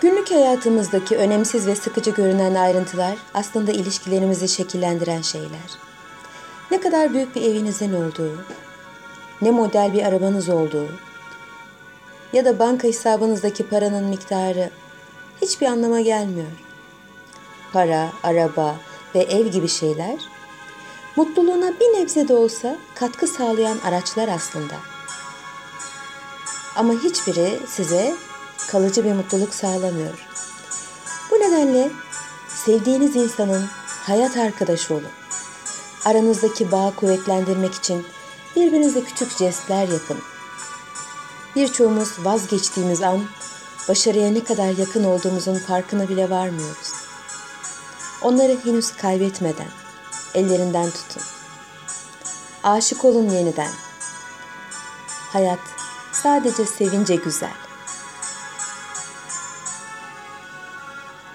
Günlük hayatımızdaki önemsiz ve sıkıcı görünen ayrıntılar aslında ilişkilerimizi şekillendiren şeyler. Ne kadar büyük bir evinizin olduğu, ne model bir arabanız olduğu ya da banka hesabınızdaki paranın miktarı hiçbir anlama gelmiyor. Para, araba ve ev gibi şeyler mutluluğuna bir nebze de olsa katkı sağlayan araçlar aslında. Ama hiçbiri size kalıcı bir mutluluk sağlamıyor. Bu nedenle sevdiğiniz insanın hayat arkadaşı olun. Aranızdaki bağı kuvvetlendirmek için birbirinize küçük jestler yapın. Birçoğumuz vazgeçtiğimiz an başarıya ne kadar yakın olduğumuzun farkına bile varmıyoruz. Onları henüz kaybetmeden ellerinden tutun. Aşık olun yeniden. Hayat sadece sevince güzel.